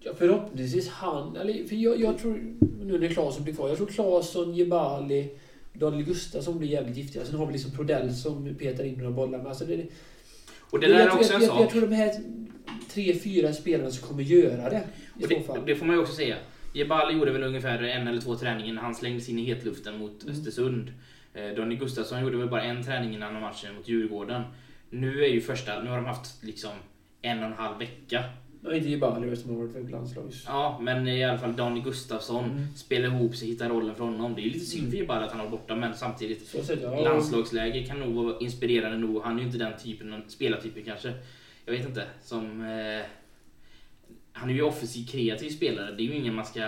Ja, förhoppningsvis han. Eller, för jag, jag tror, nu när Claesson blir kvar, jag tror Claesson, Jebali, Daniel Gustafsson blir jävligt giftiga. Sen har vi liksom Prodell som petar in några bollar. Men alltså det, Och det jag, där är tror- också jag, en jag, jag sak. tror de här tre, fyra spelarna som kommer göra det. I Och det, fall. det får man ju också säga. Jebali gjorde väl ungefär en eller två träningar när han slängdes in i hetluften mot Mm. Östersund. Eh, Donny Gustafsson gjorde väl bara en träning innan matchen mot Djurgården. Nu är ju första, nu har de haft liksom en och en halv vecka. Ja, inte Jebali som har varit för landslags... Ja, men i alla fall Donny Gustafsson Mm. spelar ihop sig, hittar rollen för honom. Det är ju lite synd för Jebali att han var borta, men samtidigt sett, ja. landslagsläge kan nog vara inspirerande nog. Han är ju inte den typen av spelartypen kanske. Jag vet inte. Som... Eh, han är ju offensiv kreativ spelare. Det är ju ingen man ska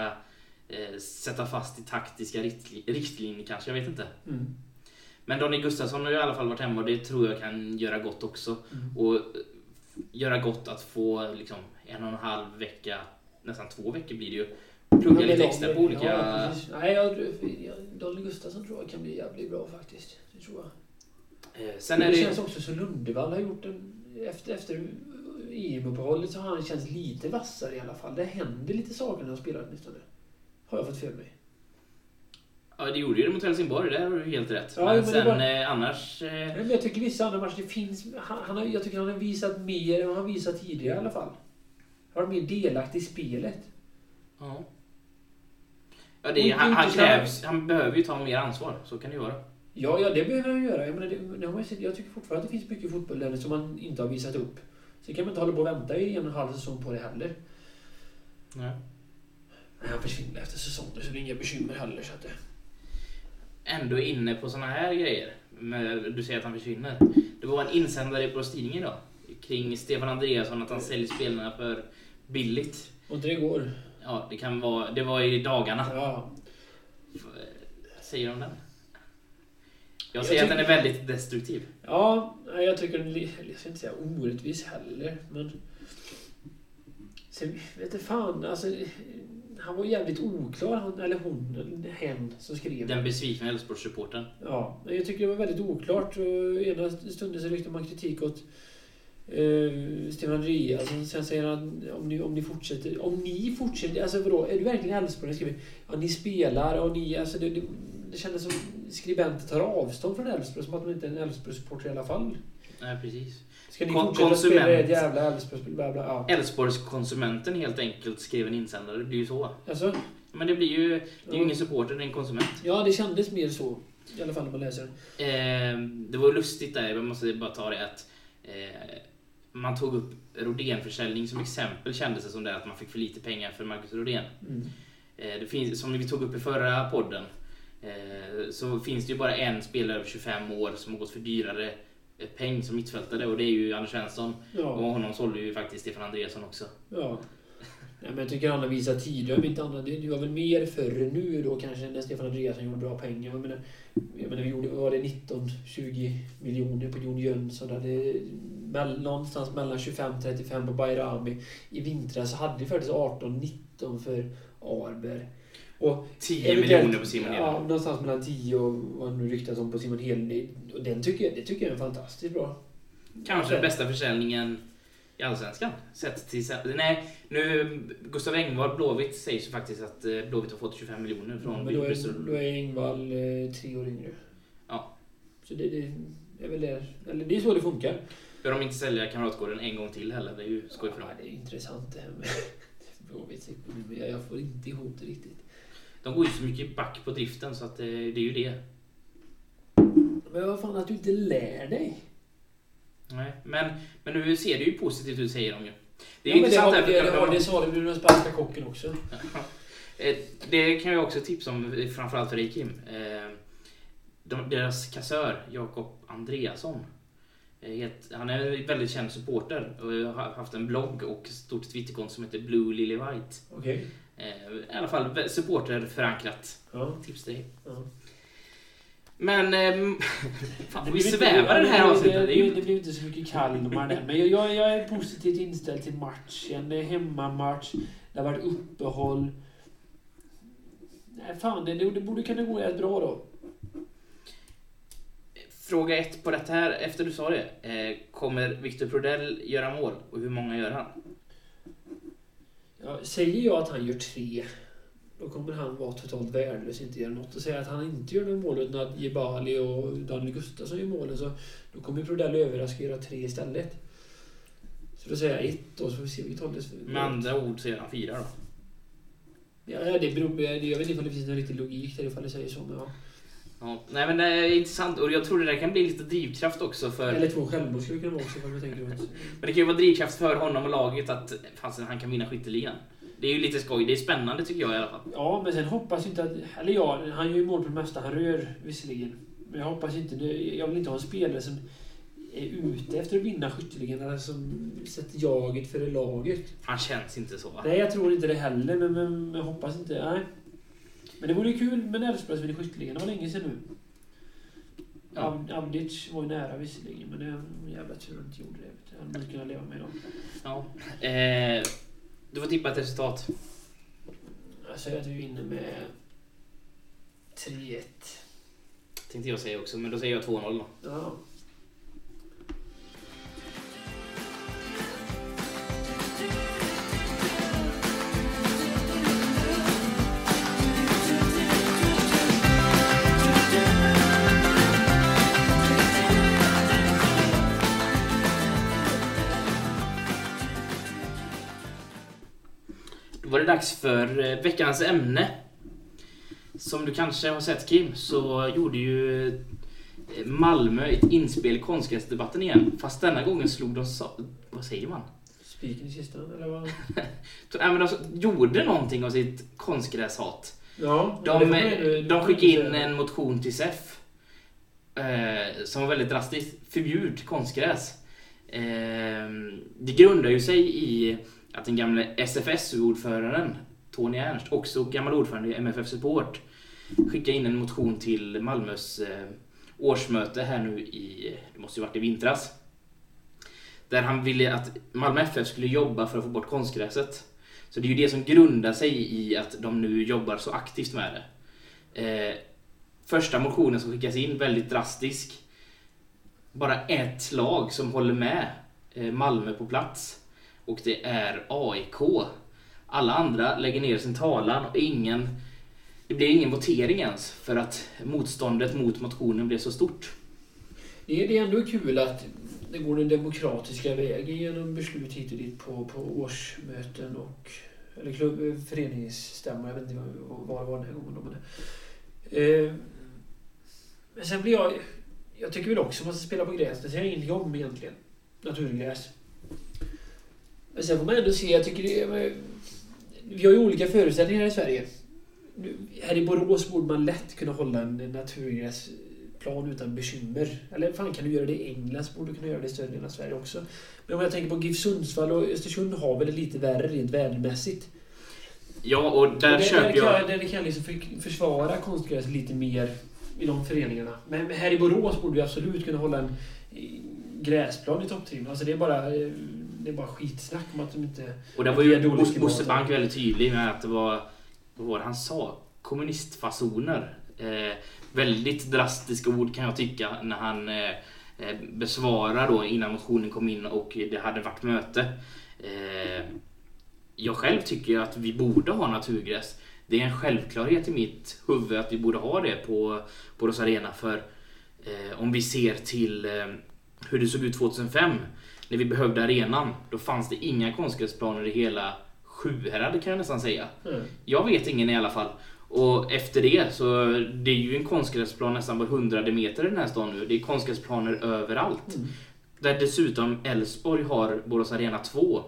eh, sätta fast i taktiska riktli- riktlinjer kanske. Jag vet inte. Mm. Men Donny Gustafsson har ju i alla fall varit hemma och det tror jag kan göra gott också. Mm. Och göra gott att få liksom en och en halv vecka, nästan två veckor blir det ju. Plugga Ja, lite extra på olika... Ja. Nej, jag, jag, Daniel Gustafsson tror jag kan bli jävligt bra faktiskt. Det tror jag. eh, sen det det... känns också som Lundevall har gjort en... Efter, efter EM-uppehållet så har han känts lite vassare i alla fall. Det händer lite saker när han spelar åtminstone. Har jag fått för mig. Ja, det gjorde ju det mot Helsingborg, där har du helt rätt. Ja, men, men sen var- eh, annars... Eh, Nej, Men jag tycker vissa andra matcher, det finns... Han, han har, jag tycker han har visat mer än vad han visat tidigare i alla fall. Han har mer delaktig i spelet. Ja. Ja, det, han, han, krävs, han behöver ju ta mer ansvar, så kan det ju vara. Ja, ja det behöver han göra. Jag, menar, det, ju sett. jag tycker fortfarande att det finns mycket fotboll där som man inte har visat upp. Sen kan man inte hålla på och vänta i en och en halv säsong på det heller. Nej. Nej, Han försvinner efter säsongen så det är inga bekymmer heller. Så att det... Ändå inne på såna här grejer. Du säger att han försvinner. Det var en insändare på tidningen idag. Kring Stefan Andreasson, att han säljer spelarna för billigt. Och inte det går. Ja, det kan vara... Det var i dagarna. Ja. Säger de den? Jag Jag säger att den tycker- är väldigt destruktiv. Ja, jag tycker den är jag ska inte säga orättvis heller, men... Sen vet jag fan, alltså... Han var jävligt oklar, han, eller hon, hen som skrev. Den besvikna Elfsborgssupportern. Ja, jag tycker det var väldigt oklart. Och ena stunden så riktar man kritik åt uh, Stefan Andreasson. Sen säger han om ni, om ni fortsätter... Om ni fortsätter... Alltså vadå? Är du verkligen Elfsborg? Skriver ja, ni spelar och ni... Alltså det, det, det kändes som skribenter tar avstånd från Elfsborg. Som att de inte är en Elfsborg-supporter i alla fall. Nej, precis. Ska ni Kon- fortsätta jävla ja. Älvsborgskonsumenten helt enkelt skrev en insändare. Det blir ju så. Alltså, Men det blir ju... Det är ju ingen supporter, det är en konsument. ja, det kändes mer så. I alla fall när man läser. Eh, det var lustigt där, jag måste bara ta det att eh, man tog upp Rodén-försäljning som exempel kändes det som det att man fick för lite pengar för Marcus Rodén. Mm. Eh, det finns, som vi tog upp i förra podden eh, så finns det ju bara en spelare över 25 år som har gått för dyrare peng som mittfältare och det är ju Anders Svensson. Och Ja. honom sålde ju faktiskt Stefan Andreasson också. Ja. Nej, men jag tycker han har visat tidigare, om inte annat. Det det var väl mer förr nu då kanske när Stefan Andreasson gjorde bra pengar. Jag menar, jag menar vi gjorde, var det 19-20 miljoner på Jon Jönsson. Hade mell, någonstans mellan 25-35 på Bayrami. I vintras så hade vi faktiskt 18-19 för Arber. Och 10 eventuellt- miljoner på Simon Ja, Hedlund. någonstans mellan 10 och vad nu ryktas om på Simon Hedlund. Och den tycker jag, det tycker jag är fantastiskt bra. Kanske den bästa försäljningen i Allsvenskan. Sett till... Nej, nu... Gustav Engvall, Blåvitt, sägs ju faktiskt att eh, Blåvitt har fått 25 miljoner från Men då är, då är Engvall eh, tre år yngre. Ja. Så det, det är väl det. Eller det är så det funkar. Bör de inte sälja Kamratgården en gång till heller? Det är ju skoj för dem. Ja, det är intressant det här med ekonomi. Jag får inte ihop det riktigt. De går ju så mycket back på driften så att det, det är ju det. Men vad fan att du inte lär dig? Nej, men, men nu ser det ju positivt ut säger de ju. Det är ja, det, intressant. det, det, har, det sa du med den spanska kocken också. Eh, Det kan jag också tipsa om, framförallt för dig Kim. Eh, De, deras kassör, Jakob Andreasson. eh, Han är en väldigt känd supporter och har haft en blogg och stort Twitterkonto som heter Blue Lily White. Okej. Eh, I alla fall supporterförankrat. Ja. Tips till dig. ja. Men... ehm, fan, vi svävar det här avsnittet. Det, Det det blev inte så mycket Kalmar där. Men jag, jag, jag är positivt inställd till matchen. Det är hemmamatch. Det har varit uppehåll. Nej, fan, det, det borde kunna gå rätt bra då. Fråga ett på detta här, efter du sa det. Eh, kommer Victor Prodell göra mål och hur många gör han? Ja, säger jag att han gör tre, då kommer han vara totalt värdelös inte göra något. Och säger att han inte gör något mål utan att Jebali och Daniel Gustafsson gör målen så då kommer Prodell överraska och göra tre istället. Så då säger jag ett då, så får vi se vilket håll det Med andra ord så gör han fyra då. Ja, det beror på, jag vet inte ifall det finns någon riktig logik där ifall det säger så. Men ja. Ja, nej men det är intressant och jag tror det där kan bli lite drivkraft också för... Eller två självmord skulle kunna vara också ifall man tänker. Men det kan ju vara drivkraft för honom och laget att fasen, han kan vinna skytteligan. Det är ju lite skoj, det är spännande tycker jag i alla fall. Ja, men sen hoppas jag inte att... Eller ja, han gör ju mål på det mesta han rör visserligen. Men jag hoppas inte... Jag vill inte ha en spelare som är ute efter att vinna skytteligan eller som sätter jaget före laget. Han känns inte så va? Nej, jag tror inte det heller, men, men jag hoppas inte. Nej. Men det vore ju kul med en Elfsborg som vinner skytteligan. Det var länge sedan nu. Ja. Avdic var ju nära visserligen, men det är en jävla tur att inte gjorde det. Det hade man kunnat leva med idag. Ja. Eh, du får tippa ett resultat. Jag säger att vi vinner med 3-1. Tänkte jag säga också, men då säger jag 2-0 då. Ja. Var det dags för eh, veckans ämne. Som du kanske har sett Kim, så gjorde ju eh, Malmö ett inspel i konstgräsdebatten igen. Fast denna gången slog de... sa- Vad säger man? Spiken i kistan, eller vad? Nej, men de gjorde någonting av sitt konstgräshat. Ja. De, ändå- de skickade in en motion till SEF. Eh, som var väldigt drastisk. Förbjud konstgräs. Eh, det grundar ju sig i att den gamle SFSU-ordföranden Tony Ernst, också gammal ordförande i MFF Support, skickade in en motion till Malmös eh, årsmöte här nu i, det måste ju varit i vintras. Där han ville att Malmö FF skulle jobba för att få bort konstgräset. Så det är ju det som grundar sig i att de nu jobbar så aktivt med det. Eh, första motionen som skickas in, väldigt drastisk. Bara ett lag som håller med eh, Malmö på plats. Och det är AIK. Alla andra lägger ner sin talan och ingen... Det blir ingen votering ens för att motståndet mot motionen blev så stort. Det är, det ändå kul att det går den demokratiska vägen genom beslut hit och dit på, på årsmöten och eller klubb, föreningsstämmor. Jag vet inte vad det var den här gången. då, Men, eh, men sen blir jag... Jag tycker väl också att man ska spela på gräs. Det säger jag ingenting om egentligen. Naturgräs. Men sen får man ändå se, jag tycker det är... Vi har ju olika förutsättningar här i Sverige. Här i Borås borde man lätt kunna hålla en naturgräsplan utan bekymmer. Eller fan kan du göra det i England så borde du kunna göra det i större delen av Sverige också. Men om jag tänker på GIF Sundsvall och Östersund har väl det lite värre rent vädermässigt. Ja, och där Och det, köper där jag... Där kan jag liksom för, försvara konstgräs lite mer i de föreningarna. Men här i Borås borde vi absolut kunna hålla en eh, gräsplan i topptrim. Alltså det är bara, eh, det är bara skitsnack om att de inte... Och där var ju Bosse Bank väldigt tydlig med att det var, vad var det han sa? Kommunistfasoner. Eh, väldigt drastiska ord kan jag tycka när han eh, eh, besvarar då innan motionen kom in och det hade varit möte. Eh, jag själv tycker att vi borde ha naturgräs. Det är en självklarhet i mitt huvud att vi borde ha det på Borås Arena för eh, om vi ser till eh, hur det såg ut 2005 när vi behövde arenan, då fanns det inga konstgräsplaner i hela Sjuhärad kan jag nästan säga. Mm. Jag vet ingen i alla fall. Och efter det så det är ju en konstgräsplan nästan var hundrade meter i den här stan nu. Det är konstgräsplaner överallt. Mm. Där dessutom Elfsborg har Borås Arena 2.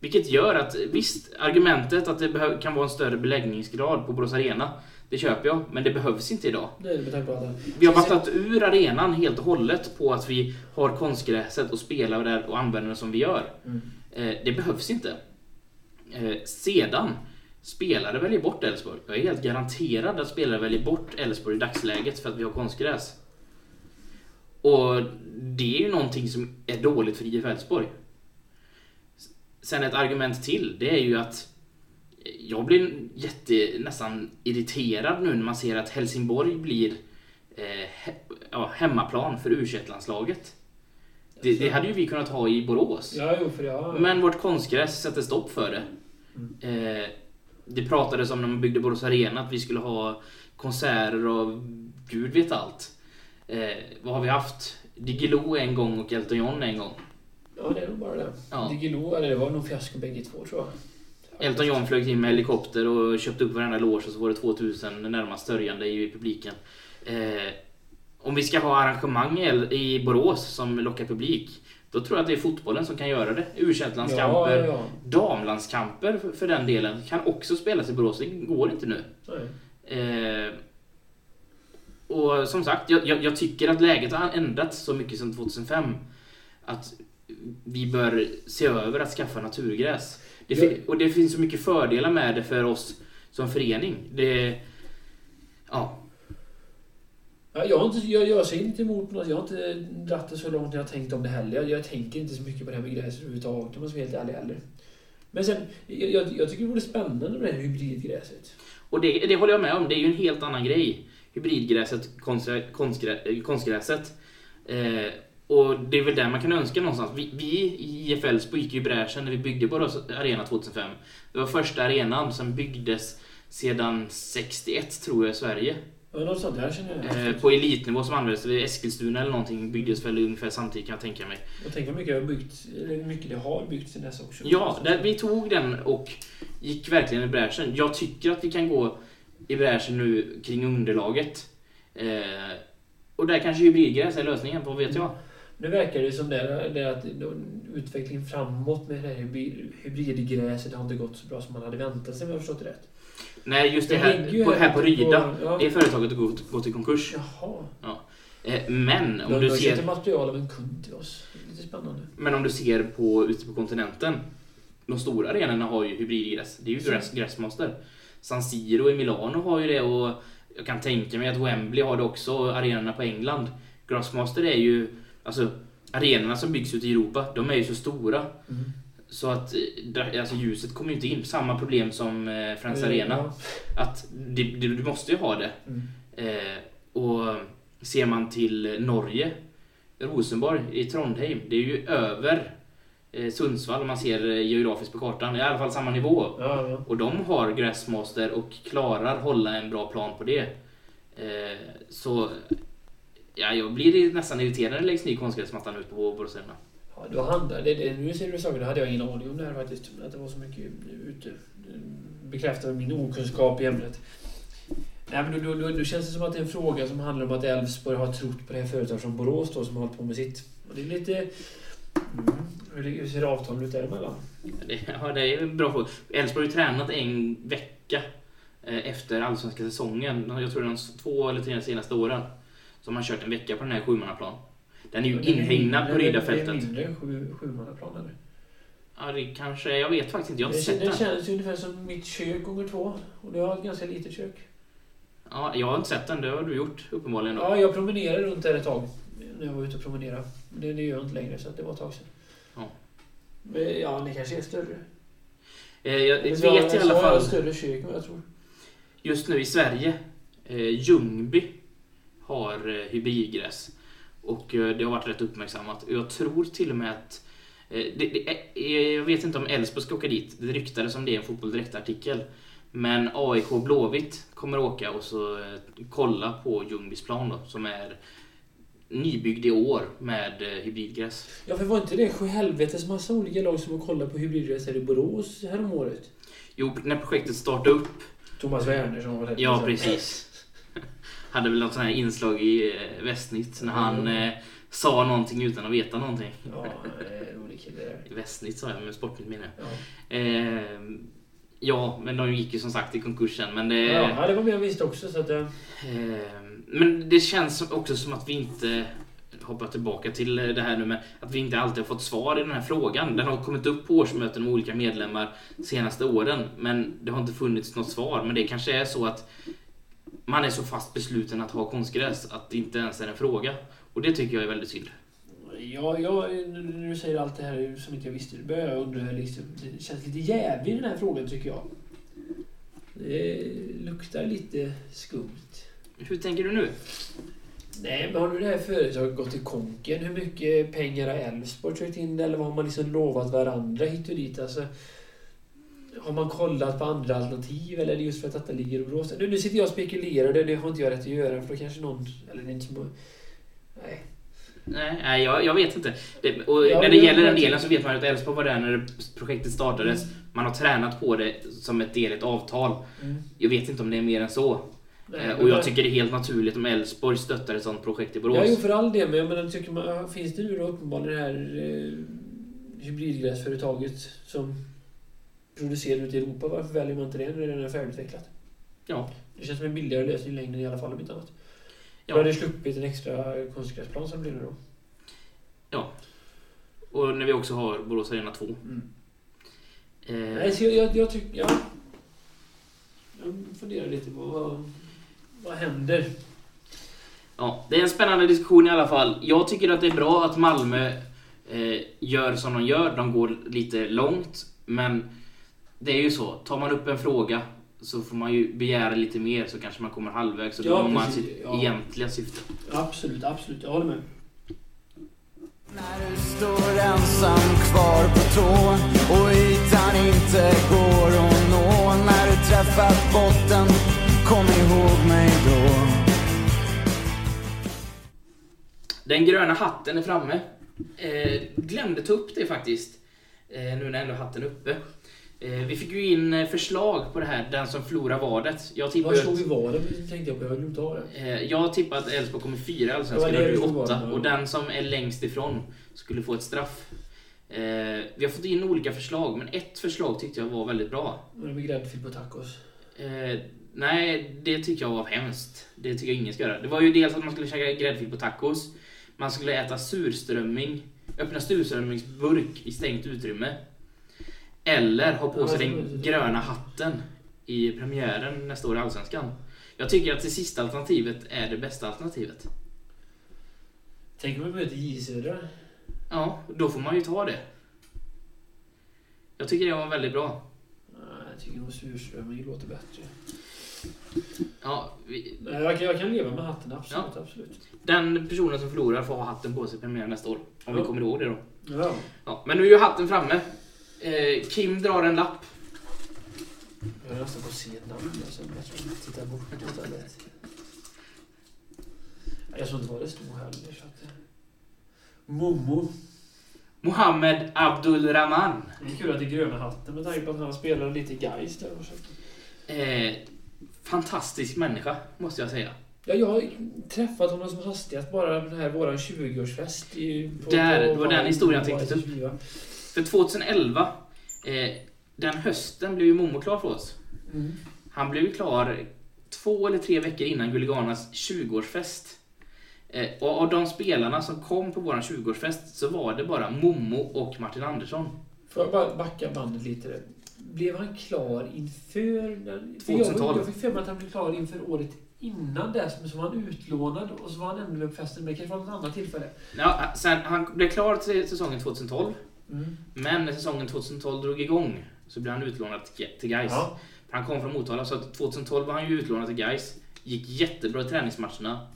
Vilket gör att visst, argumentet att det kan vara en större beläggningsgrad på Borås Arena, det köper jag. Men det behövs inte idag. Det är det med tanke på att Vi har vattnat ur arenan helt och hållet på att vi har konstgräset och spelar där och använder det som vi gör. Mm. Eh, det behövs inte. Eh, sedan, spelare väljer bort Elfsborg. Jag är helt garanterad att spelare väljer bort Elfsborg i dagsläget för att vi har konstgräs. Och det är ju någonting som är dåligt för IF Elfsborg. Sen ett argument till, det är ju att jag blir jätte, nästan irriterad nu när man ser att Helsingborg blir eh, he, ja, hemmaplan för u landslaget det, det hade ju vi kunnat ha i Borås. Ja, jo, för jag... Men vårt konstgräs sätter stopp för det. Eh, det pratades om när man byggde Borås Arena att vi skulle ha konserter och gud vet allt. Eh, vad har vi haft? Diggiloo en gång och Elton John en gång. Ja, det är nog bara det. Ja. Diggiloo, eller det var nog fiasko bägge två tror jag. Elton John flög in med helikopter och köpte upp varenda loge och så var det 2000 närmast sörjande i publiken. Eh, om vi ska ha arrangemang i- Borås som lockar publik, då tror jag att det är fotbollen som kan göra det. u landskamper Ja, ja. damlandskamper för, för den delen kan också spelas i Borås. Det går inte nu. Eh, och som sagt, jag, jag, jag tycker att läget har ändrats så mycket sedan 2005 att vi bör se över att skaffa naturgräs. Det och det finns så mycket fördelar med det för oss som förening. Det, ja, Ja, jag, har inte, jag, jag ser inte emot något. Jag har inte dratt det så långt när jag tänkt om det heller. Jag, jag tänker inte så mycket på det här med gräs överhuvudtaget om jag ska vara helt ärlig heller. Men sen, jag, jag, tycker det vore spännande med det här hybridgräset. och det, det håller jag med om. Det är ju en helt annan grej. Hybridgräset kontra konstgrä, konstgräset. Eh, och det är väl där man kan önska någonstans. Vi, vi i IF Elfsborg gick ju i bräschen när vi byggde Borås Arena 2005. Det var första arenan som byggdes sedan 61 tror jag i Sverige. Något sånt där känner jag. Eh, på elitnivå som användes. Det Eskilstuna eller någonting byggdes väl ungefär samtidigt kan jag tänka mig. Jag tänker mycket, jag har byggt, eller mycket det har byggts sen dess också. Ja, där vi tog den och gick verkligen i bräschen. Jag tycker att vi kan gå i bräschen nu kring underlaget. Eh, och där kanske hybridgräs är lösningen, vad vet jag? Nu verkar det som det, det att utvecklingen framåt med det här hybrid- hybridgräset har inte gått så bra som man hade väntat sig om jag förstått det rätt. Nej, just det Det här på, här på Ryda. ja. Det företaget har gått, gått i konkurs. Jaha. Eh, men om du ser... material av en kund till oss. Det är Lite spännande. Men om du ser på ute på kontinenten. De stora arenorna har ju hybridgräs. Det är ju gräs, Gräsmaster. San Siro i Milano har ju det och jag kan tänka mig att Wembley har det också, arenorna på England. Grassmaster är ju, alltså arenorna som byggs ute i Europa, de är ju så stora. Mm. Så att eh, alltså, ljuset kommer ju inte in. Samma problem som eh, Friends Arena. Ja. Att det, det, du måste ju ha det. Mm. Eh, och ser man till Norge, Rosenborg i Trondheim, det är ju över eh, Sundsvall om man ser eh, geografiskt på kartan. I alla fall samma nivå. Ja, ja. Och de har Grassmaster och klarar hålla en bra plan på det. Eh, så ja, jag blir nästan irriterad när det läggs ny konstgräsmattan ut på Borås Arena. Ja, då handlar det, det, nu ser du saker, då hade jag ingen aning om det här faktiskt. Att det var så mycket ute. Bekräftar min okunskap i ämnet. Nej, men då, då, då, känns det som att det är en fråga som handlar om att Elfsborg har trott på det här företaget från Borås då, som har hållit på med sitt. Och det är lite... Mm, hur, ser avtalet ut däremellan? Det, ja, det är en bra fråga. Elfsborg har ju tränat en vecka eh, efter allsvenska säsongen. Jag tror det är de två eller tre senaste åren. Så har man kört en vecka på den här sjumannaplan. Den är ju Det inhägnad på mindre- Det är mindre än sju, sjumannaplan eller? Ja, det kanske, jag vet faktiskt inte. Jag har Det, inte sett kän- det den. känns ju ungefär som mitt kök gånger två. Och det har ett ganska litet kök. Ja, jag har inte sett den, det har du gjort uppenbarligen. Då. Ja, jag promenerade runt där ett tag. När jag var ute och promenerade. Det, det gör jag inte längre, så det var ett tag sedan. Ja. Men, ja, det kanske är större. Eh, Jag vet har- i alla har jag fall, större kök vad jag tror. just nu i Sverige, eh, Ljungby har eh, hybridgräs. Och eh, det har varit rätt uppmärksammat. Och Jag tror till och med att eh, det, det, jag vet inte om Elfsborg ska åka dit. Det ryktades om det i en Fotboll Direkt-artikel. Men AIK Blåvitt kommer åka och så kolla på Ljungbys plan då, som är nybyggd i år med hybridgräs. Ja, för var inte det sju helvetes massa olika lag som var kollade på hybridgräs här i Borås häromåret? Jo, när projektet startade upp Thomas Werner som var Ja, precis. Hade väl något sånt här inslag i eh, Västnytt när han Mm. eh, sa någonting utan att veta någonting. Ja, rolig kille Västnytt sa jag, men Sportnytt menar jag. Ja. Eh, ja, men de gick ju som sagt i konkursen. Men det, Ja, det var mer jag visste också. Så att, eh, men det känns också som att vi inte hoppar tillbaka till det här nu, men att vi inte alltid har fått svar i den här frågan. Den har kommit upp på årsmöten med olika medlemmar de senaste åren, men det har inte funnits något svar. Men det kanske är så att man är så fast besluten att ha konstgräs att det inte ens är en fråga. Och det tycker jag är väldigt synd. Ja, jag, när du säger allt det här som inte jag visste, då börjar jag undra. Liksom, det känns lite jävligt i den här frågan tycker jag. Det luktar lite skumt. Hur tänker du nu? Nej, men har nu det här företaget gått i konken? Hur mycket pengar har Elfsborg tryckt in eller vad har man liksom lovat varandra hit och dit? Alltså, har man kollat på andra alternativ eller är det just för att detta ligger i Borås? Nu, nu sitter jag och spekulerar, det, det har inte jag rätt att göra för då kanske någon... Eller det är inte som... Nej. Nej, nej jag, jag vet inte. Det, och Ja, när det gäller den delen så vet man ju att Elfsborg var där när projektet startades. Man har tränat på det som ett del i ett avtal. Mm. Jag vet inte om det är mer än så. Nej, Eh, och jag man- tycker det är helt naturligt om Elfsborg stöttar ett sånt projekt i Ja, jo, Borås. för all del. Men jag menar, tycker man, finns det nu då uppenbarligen det här eh, hybridgräsföretaget som producerar ute i Europa? Varför väljer man inte det när det redan är färdigutvecklat? Ja. Det känns som en billigare lösning i längden i alla fall om inte annat. Ja. Då hade sluppit en extra konstgräsplan som blir nu då. Och när vi också har Borås Arena 2. Eh, Nej, så jag, jag, jag tycker... Ja. Jag funderar lite på vad, vad händer? Ja, det är en spännande diskussion i alla fall. Jag tycker att det är bra att Malmö eh, gör som de gör. De går lite långt. Men det är ju så. Tar man upp en fråga så får man ju begära lite mer så kanske man kommer halvvägs. Och då Ja, når man sitt Ja. egentliga syfte. Absolut, absolut. Jag håller med. När du står ensam kvar på tå och ytan inte går att nå När du träffat botten, kom ihåg mig då Den gröna hatten är framme. Eh, glömde ta upp det faktiskt. Eh, nu när ändå hatten är uppe. Eh, vi fick ju in eh, förslag på det här, den som förlorar vadet. Jag tippar Var slog vi var det tänkte jag på. Jag har glömt det. Eh, Jag tippar att Elfsborg kommer fyra Allsvenskan och det du åtta. Och den som är längst ifrån skulle få ett straff. Eh, Vi har fått in olika förslag, men ett förslag tyckte jag var väldigt bra. Var det med gräddfil på tacos? Eh, nej, det tycker jag var hemskt. Det tycker jag ingen ska göra. Det var ju dels att man skulle käka gräddfil på tacos. Man skulle äta surströmming, öppna surströmmingsburk i stängt utrymme. Eller ha på Ja, sig den gröna hatten i premiären nästa år i Allsvenskan. Jag tycker att det sista alternativet är det bästa alternativet. Tänk om vi möter J Södra. Ja, då får man ju ta det. Jag tycker det var väldigt bra. Jag tycker nog surströmming låter bättre. Ja, vi, jag, kan, jag kan leva med hatten, absolut. absolut. den personen som förlorar får ha hatten på sig i premiären nästa år. Om vi Ja. kommer ihåg det då. Ja. Ja, men nu är ju hatten framme. Eh, Kim drar en lapp. Jag är nästan på att se namn. Jag tror jag tittar bort istället. Jag tror inte vad det stod heller. Så att... Momo. Mohammed Abdulrahman. Det är kul att det är gröna hatten med tanke på att han spelade lite Gais där. och så. Eh, fantastisk människa, måste jag säga. Ja, jag har träffat honom som hastigast bara den här våran 20-årsfest. i- på- Där, det var den historien jag tänkte ta upp. För 2011, eh, den hösten blev ju Momo klar för oss. Mm. Han blev ju klar två eller tre veckor innan Guliganas 20-årsfest. Eh, och av de spelarna som kom på våran 20-årsfest så var det bara Momo och Martin Andersson. Får jag bara backa bandet lite? Blev han klar inför... för 2012. Jag, jag fick för mig att han blev klar inför året innan dess, men så var han utlånad och så var han ändå med på festen. Men det kanske var något annat tillfälle. Ja, sen, han blev klar till säsongen 2012. Mm. Men när säsongen 2012 drog igång så blev han utlånad till Gais. Ja. Han kom från Motala så att 2012 var han ju utlånad till Gais. Gick jättebra i träningsmatcherna.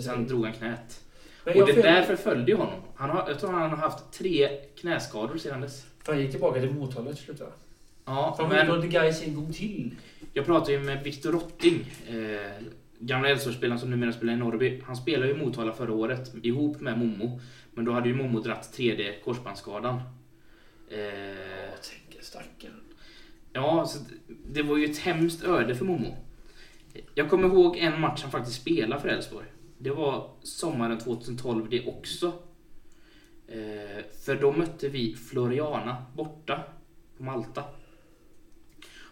Sen drog han knät. Men Och det för- där förföljde honom. Han har, jag tror han har haft tre knäskador sedan dess. Han gick tillbaka till Motala till slut va? Ja, han var men utlånad till Gais en gång till. jag pratade ju med Viktor Rotting. Eh, gamla Elfsborgsspelaren som numera spelar i Norrby. Han spelade ju Motala förra året ihop med Momo. Men då hade ju Momo dratt tredje korsbandsskadan. Eh, Jag tänker stackaren. Ja, så det var ju ett hemskt öde för Momo. Jag kommer ihåg en match han faktiskt spelade för Elfsborg. Det var sommaren 2012 det också. Eh, för då mötte vi Floriana borta på Malta.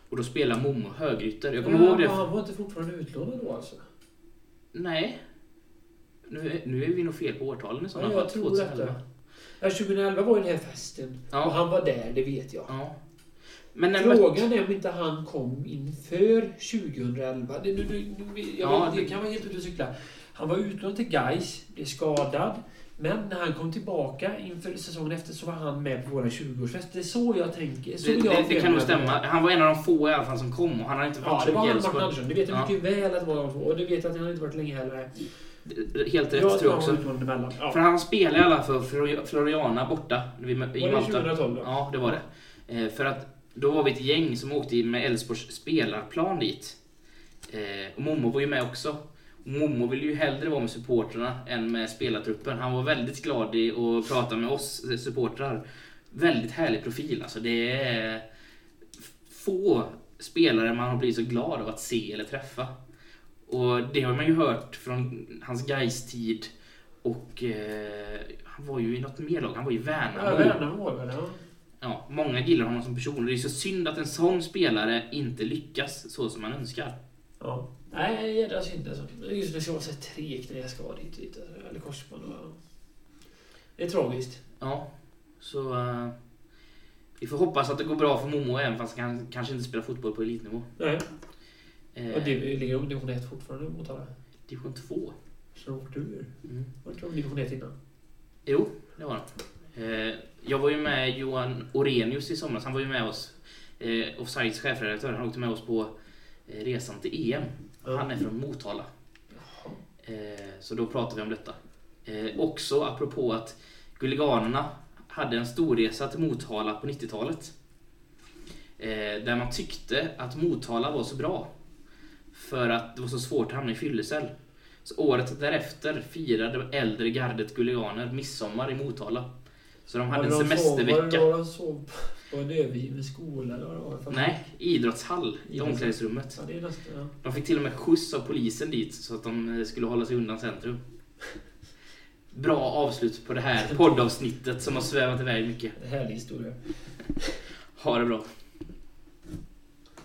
Och då spelade Momo högerytter. Jag kommer Ja, ihåg det. Han var inte fortfarande utlånad då alltså? Nej. Nu, är- nu är vi nog fel på årtalen i sådana fall. jag tror 2011. detta. Ja, 2011 var ju den här festen. Ja. Och han var där, det vet jag. Ja. Men Frågan är om inte han kom inför 2011. Det, nu, nu, nu, jag Ja, vet, det det- kan vara helt ute och cykla. Han var utlånad till Gais, blev skadad. Men när han kom tillbaka inför säsongen efter så var han med på våra 20-årsfest. Det är så jag tänker. Så det, jag det, det kan nog stämma. Han var en av de få i alla fall som kom och han har inte Ja, varit det så var han Martin. Andersson. Det vet jag Ja. mycket väl att det var de två. Och det vet jag att han inte varit länge heller. Helt rätt jag tror jag också. Ja. För han spelade i alla fall för Floriana borta i Var det Malta. 2012 då? Ja, det var det. Eh, för att då var vi ett gäng som åkte med Elfsborgs spelarplan dit. Eh, och Momo var ju med också. Momo ville ju hellre vara med supportrarna än med spelartruppen. Han var väldigt glad i att prata med oss supportrar. Väldigt härlig profil alltså. Det är få spelare man har blivit så glad av att se eller träffa. Och det har man ju hört från hans Gais-tid. Och eh, han var ju i något mer lag. Han var i Ja, Värnamo. Värnamo var det ja. Ja, många gillar honom som person det är så synd att en sån spelare inte lyckas så som man önskar. Ja. Nej, jädra synd alltså. Just när det så här tregt när jag ska dit och dit. alltså. Eller korsband och... Det är tragiskt. Ja, så eh, vi får hoppas att det går bra för Momo även fast han kanske inte spelar fotboll på elitnivå. Nej. Eh, Och det ligger om division 1 fortfarande mot alla. Division 2. Så de åkte ur. Mm. Var inte de division 1 innan? Jo, det var han. Eh, jag var ju med Johan Orenius i somras. Han var ju med oss. Eh, Offsides chefredaktör. Han åkte med oss på resan till EM. Han är från Motala. Eh, så då pratar vi om detta. Eh, också apropå att Guliganerna hade en storresa till Motala på 90-talet. Eh, där man tyckte att Motala var så bra. För att det var så svårt att hamna i fyllecell. Så året därefter firade äldre gardet Guliganer midsommar i Motala. Så de hade en sov- Var semestervecka. det de sov på en övergiven skola eller vad det var? Nej, idrottshall i omklädningsrummet. Ja, det är nästan... Ja. De fick till och med skjuts av polisen dit så att de eh, skulle hålla sig undan centrum. Bra avslut på det här poddavsnittet som har svävat iväg mycket. Härlig historia. Ha det bra.